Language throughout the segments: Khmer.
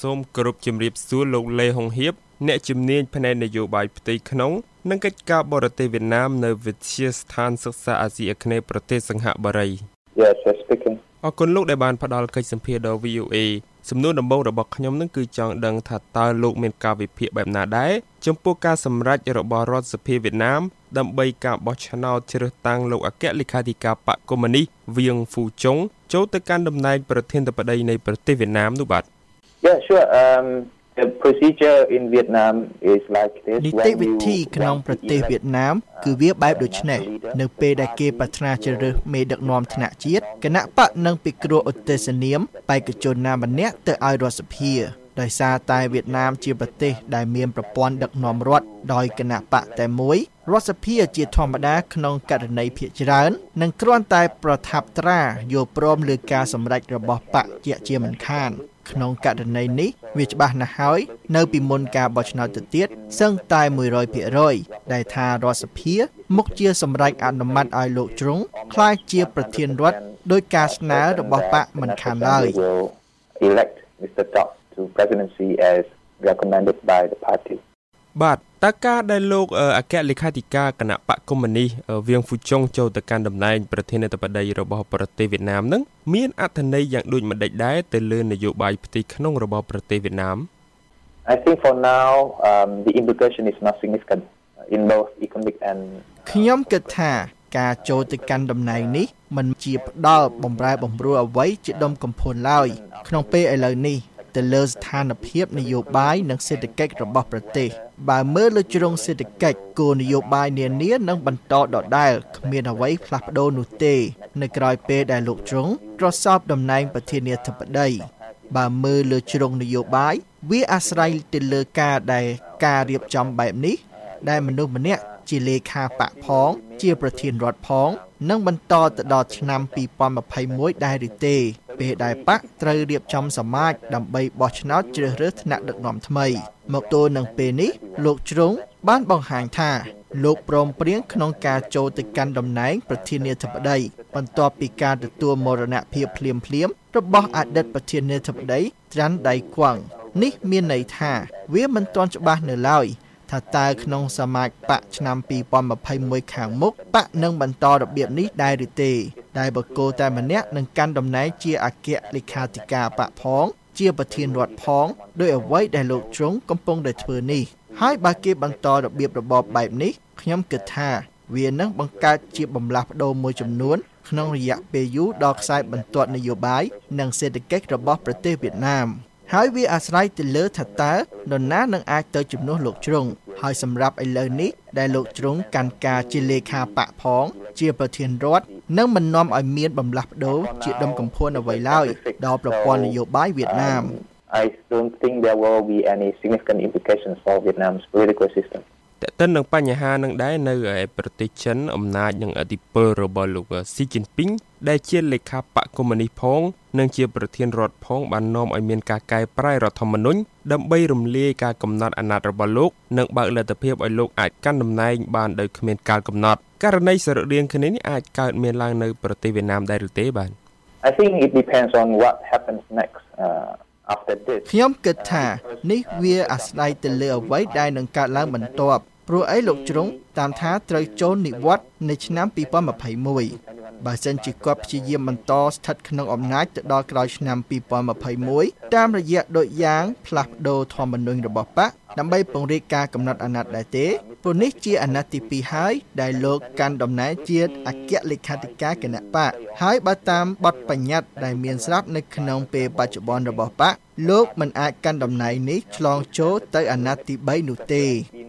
សូមគោរពជំរាបសួរលោកលេហុងហៀបអ្នកជំនាញផ្នែកនយោបាយផ្ទៃក្នុងនិងកិច្ចការបរទេសវៀតណាមនៅវិទ្យាស្ថានសិក្សាអាស៊ីអាគ្នេយ៍ប្រទេសសង្ហបុរី Yes, speaking. អរគុណលោកដែលបានផ្ដល់កិច្ចសម្ភារដល់ VOA សំណួរដំបូងរបស់ខ្ញុំនឹងគឺចង់ដឹងថាតើលោកមានការវិភាគបែបណាដែរចំពោះការសម្រេចរបស់រដ្ឋសភាវៀតណាមដើម្បីការបោះឆ្នោតជ្រើសតាំងលោកអគ្គលេខាធិការបកកុម្មុយនីសវៀងហ្វូចុងចូលទៅកាន់តំណែងប្រធានាធិបតីនៃប្រទេសវៀតណាមនោះបាទ Yeah, sure. Um, the procedure in Vietnam is like this. នីតិវិធីក្នុងប្រទេសវៀតណាមគឺវាបែបដូចនេះនៅពេលដែលគេប្រាថ្នាជ្រើសរើសមេដឹកនាំថ្នាក់ជាតិគណៈបកនឹងពិគ្រោះឧទ្ទេសនាមបេក្ខជនណាម្នាក់ទៅឲ្យរដ្ឋសភាដោយសារតែវៀតណាមជាប្រទេសដែលមានប្រព័ន្ធដឹកនាំរដ្ឋដោយគណៈបកតែមួយរដ្ឋសភាជាធម្មតាក្នុងករណីភាគច្រើននឹងគ្រាន់តែប្រថាប់ត្រាយល់ព្រមលើការសម្រេចរបស់បកជាជាមិនខាន ក្នុងករណីនេះវាច្បាស់ណាស់ហើយ នៅពីមុនការបោះឆ្នោតទៅទៀតសឹងតែ100%ដែលថារដ្ឋសភាមុខជាសម្រេចអនុម័តឲ្យលោកជ្រុងក្លាយជាប្រធានរដ្ឋដោយការស្នើរបស់បកមិនខានឡើយ will elect Mr. Tok to presidency as recommended by the party. បាទតើការដែលលោកអគ្គលេខាធិការគណៈបកកុម្មុយនីសវៀងហ្វូចុងចូលទៅកាន់តំណែងប្រធានាធិបតីរបស់ប្រទេសវៀតណាមនឹងមានអត្ថន័យយ៉ាងដូចម្តេចដែរទៅលើនយោបាយផ្ទៃក្នុងរបស់ប្រទេសវៀតណាម I think for now, um, the implication is not significant in both economic and ខ្ញុំគិតថាការចូលទៅកាន់តំណែងនេះมันជាផ្ដល់បំរែបំរួលអ្វីជាដុំកំភួនឡើយក្នុងពេលឥឡូវនេះ ទៅលើស្ថានភាពនយោបាយនិងសេដ្ឋកិច្ចរបស់ប្រទេសបើមើលលើជ្រុងសេដ្ឋកិច្ចគោលនយោបាយនានានឹងបន្តដដែលគ្មានអ្វីផ្លាស់ប្ដូរនោះទេ នៅក្រោយពេលដែលលោកជ្រុងត្រសពតំណែងប្រធានាធិបតីបើមើលលើជ្រុងនយោបាយវាអាស្រ័យទៅលើការដែលការរៀបចំបែបនេះ ដែលមនុស្សម្នាក់ជាលេខាបកផង ជាប្រធានរដ្ឋផងនឹងបន្តទៅដល់ឆ្នាំ2021ដែរឬទេ ពេលដែលបកត្រូវរៀបចំសមាជដើម្បីបោះឆ្នោតជ្រើសរើសថ្នាក់ដឹកនាំថ្មី មកទល់នឹងពេលនេះលោកជ្រុងបានបង្ហាញថាលោកព្រមព្រៀងក្នុងការចូលទៅកាន់តំណែងប្រធានាធិបតីបន្ទាប់ពីការទទួលមរណភាពភ្លាមៗរបស់អតីតប្រធានាធិបតីត្រាន់ដៃគួងនេះមានន័យថាវាមិនទាន់ច្បាស់នៅឡើយថាតើក្នុងសមាជបកឆ្នាំ2021ខាងមុខបកនឹងបន្តរបៀបនេះដែរឬទេ ដែលបកគោតែម្នាក់នឹងកាន់តំណែងជាអគ្គលេខាធិការបកផង ជាប្រធានរដ្ឋផងដោយអ្វីដែលលោកជ្រុងកំពុងតែធ្វើនេះហើយបើគេបន្តរបៀបរបបបែបនេះខ្ញុំគិតថាវានឹងបង្កើតជាបំលាស់ប្ដូរមួយចំនួន ក្នុងរយៈពេលយូរដល់ខ្សែបន្ទាត់នយោបាយនិងសេដ្ឋកិច្ចរបស់ប្រទេសវៀតណាមហើយវាអាស្រ័យទៅលើថាតើនរណានឹងអាចទៅជំនួសលោកជ្រុងហើយសម្រាប់ឥឡូវនេះដែលលោកជ្រុងកាន់ការជាលេខាបកផង ជាប្រធានរដ្ឋ នឹងមិននាំឲ្យមានបំលាស់ប្ដូរជាដុំកំភួនអ្វីឡើយដល់ប្រព័ន្ធនយោបាយវៀតណាម I don't think there will be any significant implications for Vietnam's political system. តើតិននឹងបញ្ហានឹងដែរនៅឯប្រទេសចិនអំណាចនិងអធិបតេយ្យរបស់លោកស៊ីជីនពីងដែលជាលេខាបកកុម្មុយនីសផងនិងជាប្រធានរដ្ឋផងបាននាំឲ្យមានការកែប្រែរដ្ឋធម្មនុញ្ញដើម្បីរំលាយការកំណត់អាណត្តិរបស់លោកនិងបើកលទ្ធភាពឲ្យលោកអាចកាន់តំណែងបានដោយគ្មានកាលកំណត់ករណីស្រដៀងគ្នានេះអាចកើតមានឡើងនៅប្រទេសវៀតណាមដែរឬទេបាទ I think it depends on what happens next uh, after this. ខ្ញុំគិតថានេះវាអាស្រ័យទៅលើអ្វីដែលនឹងកើតឡើងបន្ទាប់ព្រោះអីលោកជ្រុងតាមថាត្រូវចូលនិវត្តន៍នៅឆ្នាំ2021បើសិនជាគាត់ព្យាយាមបន្តស្ថិតក្នុងអំណាចទៅដល់ក្រោយឆ្នាំ2021តាមរយៈដូចយ៉ាងផ្លាស់ប្ដូរធម្មនុញ្ញរបស់បកដើម្បីពង្រីកការកំណត់អាណត្តិដែរទេ ព្រោះនេះជាអាណត្តិទី2ហើយដែលលោកកាន់តំណែងជាអគ្គលេខាធិការគណៈបកហើយបើតាមបទបញ្ញត្តិដែលមានស្រាប់នៅក្នុងពេលបច្ចុប្បន្នរបស់បកលោកមិនអាចកាន់តំណែងនេះឆ្លងចូលទៅអាណត្តិទី3នោះទេ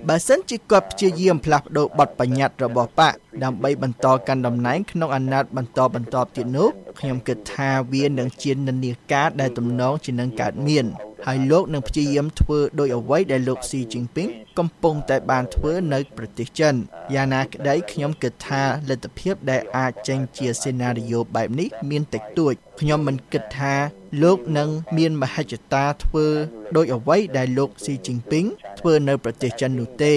បើសិនជាគាត់ព្យាយាមផ្លាស់ប្ដូរបទបញ្ញត្តិរបស់បកដើម្បីបន្តកាន់តំណែងក្នុងអាណត្តិបន្តបន្តទៀតនោះខ្ញុំគិតថាវានឹងជានិន្នាការដែលទំនងជានឹងកើតមាន ហើយលោកនឹងព្យាយាមធ្វើដោយអ្វីដែលលោកស៊ីជីនពីងកំពុងតែបានធ្វើនៅប្រទេសចិនយ៉ាងណាក្តីខ្ញុំគិតថាលទ្ធភាពដែលអាចចេញជាសេណារីយ៉ូបែបនេះមានតិចតួចខ្ញុំមិនគិតថាលោកនឹងមានមហិច្ឆតាធ្វើដោយអ្វីដែលលោកស៊ីជីនពីងធ្វើនៅប្រទេសចិននោះទេ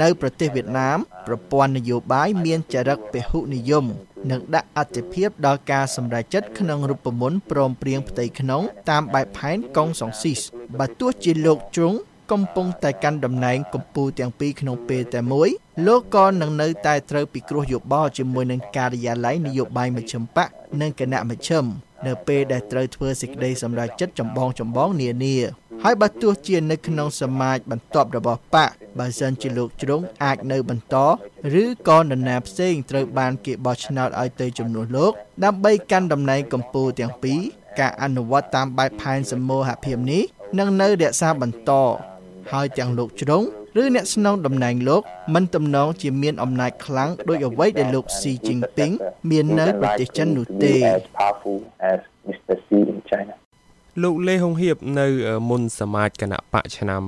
នៅប្រទេសវៀតណាមប្រព័ន្ធនយោបាយមានចរិតពហុនិយម និងដាក់អត្ថិភាពដល់ការសម្រេចចិត្តក្នុងរូបមន្តព្រមព្រៀងផ្ទៃក្នុងតាមបែបផែនកុងសុងស៊ីសបើទោះជាលោកជ្រុងកំពុងតែកាន់តំណែងកម្ពុជាទាំងពីរក្នុងពេលតែមួយលោកក៏នឹងនៅតែត្រូវពិគ្រោះយោបល់ជាមួយនឹងការិយាល័យនយោបាយមជ្ឈិមបកនិងគណៈមជ្ឈិមនៅពេលដែលត្រូវធ្វើសេចក្តីសម្រេចចិត្តចម្បងចម្បងនានា ហើយបើទោះជានៅក្នុងសមាជបន្ទាប់របស់បកបើសិនជាលោកជ្រុងអាចនៅបន្តឬក៏នរណាផ្សេងត្រូវបានគេបោះឆ្នោតឲ្យទៅជំនួសលោក ដើម្បីកាន់តំណែងកម្ពុជាទាំងពីរការអនុវត្តតាមបែបផែនសមូហភាពនេះនឹងនៅរក្សាបន្តហើយទាំងលោកជ្រុងឬអ្នកស្នងតំណែងលោកមិនទំនងជាមានអំណាចខ្លាំងដោយអ្វីដែលលោកស៊ីជីងពីងមាននៅប្រទេសចិននោះទេ លោកលេហុងហៀបនៅមុនសមាជគណៈបកឆ្នាំ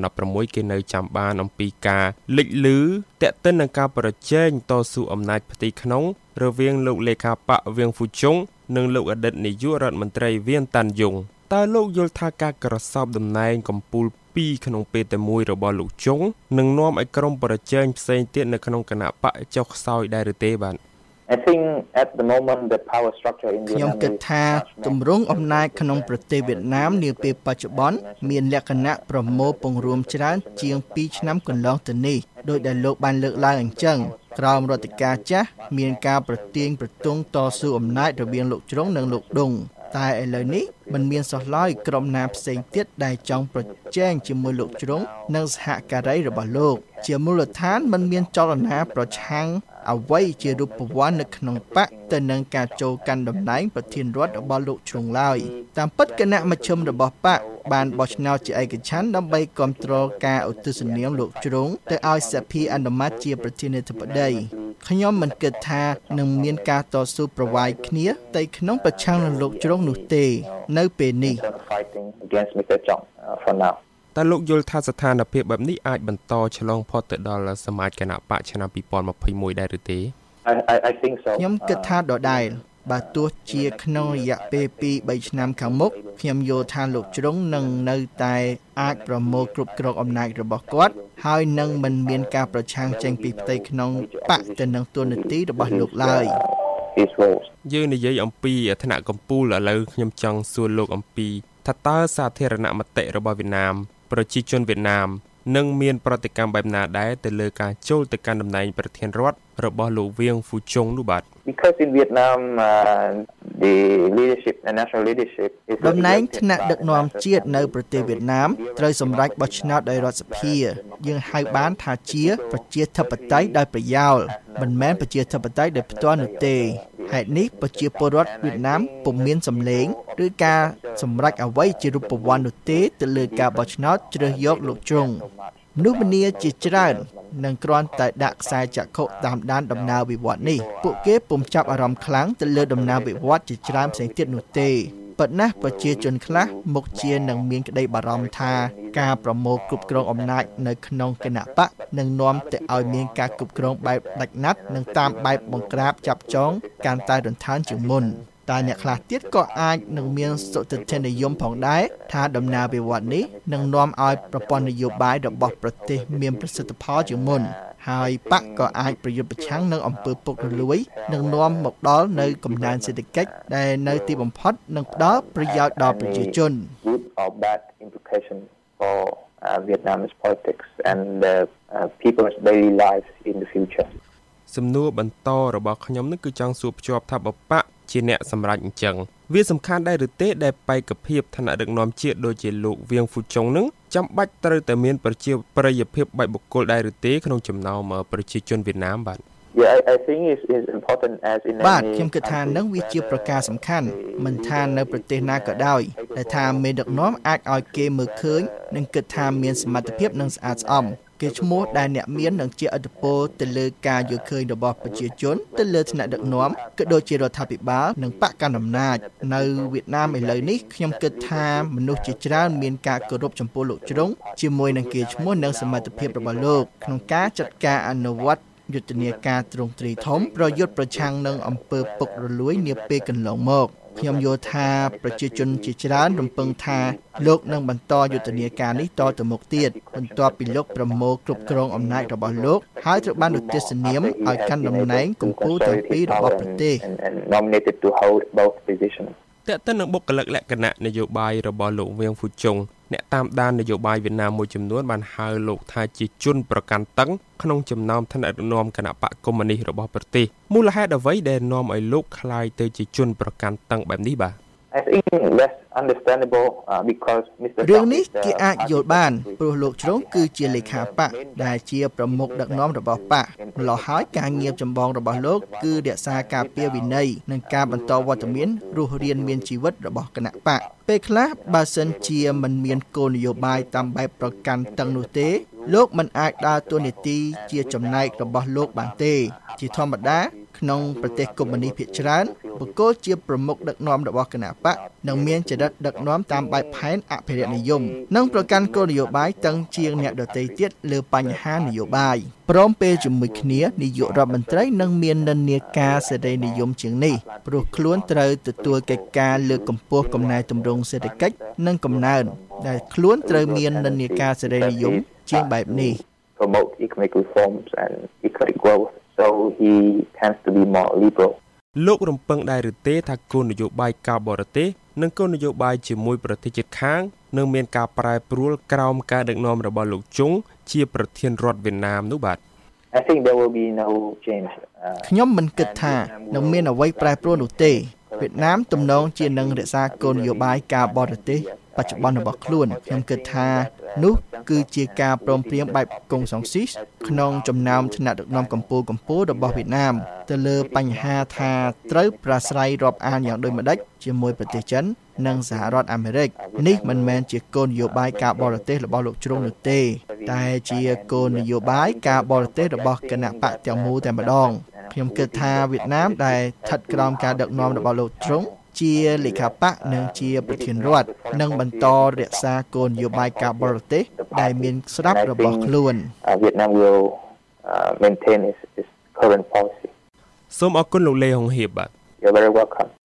2016គេនៅចាំបានអំពីការលេចលឺតេតិននឹងការប្រជែងតស៊ូអំណាចផ្ទៃក្នុង រវាងលោកលេខាបកវៀងហ្វូជុងនិងលោកអតីតនាយករដ្ឋមន្ត្រីវៀនតាន់យុងតើលោកយល់ថាការក្រសោបតំណែងកម្ពុជាក្នុងពេលតែមួយរបស់លោកជុងនឹងនាំឲ្យក្រុមប្រជែងផ្សេងទៀតនៅក្នុងគណៈបកចុះខ្សោយដែរឬទេបាទ I think at the moment the power structure in ខ្ញុំគិតថាទម្រង់អំណាចក្នុងប្រទេសវៀតណាមនាពេលបច្ចុប្បន្នមានលក្ខណៈប្រមូលពង្រួមច្រើនជាង2ឆ្នាំកន្លងទៅនេះដោយដែលលោកបានលើកឡើងអញ្ចឹងក្រោមរដ្ឋការចាស់មានការប្រទៀងប្រទង់តស៊ូអំណាចរវាងលោកជ្រុងនិងលោកដុងតែឥឡូវនេះมันមានសោះឡើយក្រុមណាផ្សេងទៀតដែលចង់ប្រជែងជាមួយលោកជ្រុងនិងសហការីរបស់លោក ជាមូលដ្ឋានมันមានចលនាប្រឆាំង អ្វីជារូបវ័ន្តនៅក្នុងបកទៅនឹងការចូលកាន់តំណែងប្រធានរដ្ឋរបស់លោកជ្រុងឡើយតាមពិតគណៈមជ្ឈិមរបស់បកបានបោះឆ្នោតជាឯកច្ឆ័ន្ទដើម្បីគ្រប់គ្រងការឧទ្ទិសនាមលោកជ្រុងទៅឲ្យសភាអនុម័តជាប្រធានាធិបតីខ្ញុំមិនគិតថានឹងមានការតស៊ូប្រវាយគ្នាតែក្នុងប្រឆាំងនឹងលោកជ្រុងនោះទេ នៅពេលនេះ តើលោកយល់ថាស្ថានភាពបែបនេះអាចបន្តឆ្លងផុតទៅដល់សមាជគណៈបកឆ្នាំ2021ដែរឬទេខ្ញុំគិតថាដដែលបើទោះជាក្នុងរយៈពេល2 3ឆ្នាំខាងមុខខ្ញុំយល់ថាលោកជ្រុងនឹងនៅតែអាចប្រមូលគ្រប់គ្រងអំណាចរបស់គាត់ ហើយនឹងមិនមានការប្រឆាំងចេញពីផ្ទៃក្នុងបកទៅនឹងទួនាទីរបស់លោកឡើយយើងនិយាយអំពីឋានៈកម្ពុជាឥឡូវខ្ញុំចង់សួរលោកអំពីថាតើសាធារណមតិរបស់វៀតណាម ប្រជាជនវៀតណាមនឹងមានប្រតិកម្មបែបណាដែរទៅលើការចូលទៅកាន់តំណែងប្រធានរដ្ឋរបស់លោកវៀងហ្វូជុងនោះបាទ because in Vietnam uh, the leadership and national leadership is តំណែងថ្នាក់ដឹកនាំជាតិនៅប្រទេសវៀតណាមត្រូវសម្រេចបោះឆ្នោតដោយរដ្ឋសភា យើងហៅបានថាជា ប្រជាធិបតេយ្យដោយប្រយោលមិនមែនប្រជាធិបតេយ្យដោយផ្ទាល់នោះទេ ហេតុនេះប្រជាពលរដ្ឋវៀតណាមពុំមានសម្លេងឬការសម្រេចអ្វីជារូបវ័ន្តនោះទេទៅលើការបោះឆ្នោតជ្រើសយកលោកជ្រុងមនុស្សម្នាជាច្រើននឹងគ្រាន់តែដាក់ខ្សែចក្ខុតាមដានដំណើរវិវត្តនេះពួកគេពុំចាប់អារម្មណ៍ខ្លាំងទៅលើដំណើរវិវត្តជាច្រើនផ្សេងទៀតនោះទេប៉ុន្តែប្រជាជនខ្លះមុខជានឹងមានក្តីបារម្ភថាការប្រមូលគ្រប់គ្រងអំណាចនៅក្នុងគណៈបកនឹងនាំទៅឲ្យមានការគ្រប់គ្រងបែបដាច់ណាត់និងតាមបែបបង្ក្រាបចាប់ចង កាន់តែរន្កើនជាងមុនតែអ្នកខ្លះទៀតក៏អាចនឹងមានសុទិដ្ឋិនិយមផងដែរថាដំណើរវិវត្តនេះនឹងនាំឲ្យប្រព័ន្ធនយោបាយរបស់ប្រទេសមានប្រសិទ្ធផលជាងមុនហើយបកក៏អាចប្រយុទ្ធប្រឆាំងនឹងអំពើពុករលួយនិងនាំមកដល់នៅកំណើនសេដ្ឋកិច្ចដែលនៅទីបំផុតនឹងផ្ដល់ប្រយោជន៍ដល់ប្រជាជន good or bad implication for uh, Vietnamese politics and the uh, people's daily lives in the future សំណួរបន្តរបស់ខ្ញុំនឹងគឺចង់សួរភ្ជាប់ថាបបកជាអ្នកសម្រេចអញ្ចឹងវាសំខាន់ដែរឬទេដែលបេក្ខភាពឋានៈដឹកនាំជាតិដូចជាលោកវៀងហ្វូចុងនឹងចាំបាច់ត្រូវតែមានប្រជាប្រិយភាពបែបបុគ្គលដែរឬទេក្នុងចំណោមប្រជាជនវៀតណាមបាទ Yeah I I think is is important as in បាទខ្ញុំគិតថានឹងវាជាប្រការសំខាន់មិនថានៅប្រទេសណាក៏ដោយដែលថាមេដឹកនាំអាចឲ្យគេមើលឃើញនិងគិតថាមានសមត្ថភាពនិងស្អាតស្អំ គេឈ្មោះដែលអ្នកមាននឹងជាឥទ្ធិពលទៅលើការយល់ឃើញរបស់ប្រជាជនទៅលើថ្នាក់ដឹកនាំក៏ដូចជារដ្ឋាភិបាលនិងបកកណ្ដាលអំណាចនៅវៀតណាមឥឡូវនេះខ្ញុំគិតថាមនុស្សជាច្រើនមានការគោរពចំពោះលោកជ្រុងជាមួយនឹងគេឈ្មោះនិងសមត្ថភាពរបស់លោកក្នុងការចាត់ការអនុវត្តយុទ្ធនាការទ្រង់ទ្រីធំប្រយុទ្ធប្រឆាំងនឹងអំពើពុករលួយនាពេលកន្លងមក ខ្ញុំយល់ថាប្រជាជនជាច្រើនរំពឹងថាលោកនឹងបន្តយុទ្ធនាការនេះតទៅមុខទៀតបន្ទាប់ពីលោកប្រមូលគ្រប់គ្រងអំណាចរបស់លោកហើយត្រូវបានឧទ្ទិសនាមឲ្យកាន់តំណែងកម្ពុជាទាំងពីររបស់ប្រទេស nominated to hold both positions តើតើនឹងបុគ្គលិកលក្ខណៈនយោបាយរបស់លោកវៀងហ្វូជុងអ្នកតាមដាននយោបាយវៀតណាមមួយចំនួនបានហៅលោកថាជាជនប្រកាន់តឹងក្នុងចំណោមថ្នាក់ដឹកនាំគណៈបកកុម្មុយនីសរបស់ប្រទេសមូលហេតុអ្វីដែលនាំឲ្យលោកក្លាយទៅជាជនប្រកាន់តឹងបែបនេះបាទ I think that's understandable uh, because Mr. រឿងនេះគេអាចយល់បានព្រោះលោកជ្រុងគឺជាលេខាបកដែលជាប្រមុខដឹកនាំរបស់បកម្លោះហើយការងារចម្បងរបស់លោកគឺរក្សាការពារវិន័យនិងការបន្តវត្តមានរស់រានមានជីវិតរបស់គណៈបកពេលខ្លះបើសិនជាមិនមានគោលនយោបាយតាមបែបប្រកាន់តឹងនោះទេលោកមិនអាចដើរតួនាទីជាចំណែករបស់លោកបានទេ ជាធម្មតា ក្នុងប្រទេសកុម្មុយនីសភាគច្រើនបុគ្គលជាប្រមុខដឹកនាំរបស់គណៈបកនឹងមានចរិតដឹកនាំតាមបែបផែនអភិរក្សនិយមនិងប្រកាន់គោលនយោបាយតឹងជាងអ្នកដទៃទៀតលើបញ្ហានយោបាយព្រមពេលជាមួយគ្នានាយករដ្ឋមន្ត្រីនឹងមាននិន្នាការសេរីនិយមជាងនេះព្រោះខ្លួនត្រូវទទួលកិច្ចការលើកកម្ពស់កំណែទម្រង់សេដ្ឋកិច្ចនិងកំណើនដែលខ្លួនត្រូវមាននិន្នាការសេរីនិយមជាងបែបនេះ promote economic reforms and economic growth so he tends to be more liberal លោករំពឹងដែរឬទេថាគោលនយោបាយការបរទេសនិងគោលនយោបាយជាមួយប្រទេសជិតខាងនឹងមានការប្រែប្រួលក្រោមការដឹកនាំរបស់លោកជុងជាប្រធានរដ្ឋវៀតណាមនោះបាទ I think there will be no change ខ្ញុំមិនគិតថានឹងមានអ្វីប្រែប្រួលនោះទេវៀតណាមទំនងជានឹងរក្សាគោលនយោបាយការបរទេសបច្ចុប្បន្នរបស់ខ្លួនខ្ញុំគិតថា នោះគឺជាការព្រមព្រៀងបែបកុងសុងស៊ីសក្នុងចំណោមថ្នាក់ដឹកនាំកម្ពុជាកម្ពុជារបស់វៀតណាម ទៅលើបញ្ហាថាត្រូវប្រាស្រ័យរាប់អានយ៉ាងដូចម្ដេចជាមួយប្រទេសចិន និងសហរដ្ឋអាមេរិកនេះមិនមែនជាគោលនយោបាយការបរទេសរបស់លោកជ្រុងនោះទេ តែជាគោលនយោបាយការបរទេសរបស់គណៈបកទាំងមូលតែម្ដងខ្ញុំគិតថាវៀតណាមដែលស្ថិតក្រោមការដឹកនាំរបស់លោកជ្រុង ជាលេខាបកនិងជាប្រធានរដ្ឋនឹងបន្តរក្សាគោលនយោបាយការបរទេសដែលមានស្រាប់របស់ខ្លួន Vietnam will uh, maintain its, its current policy សូមអរគុណលោកលេហុងហៀបបាទ You're very welcome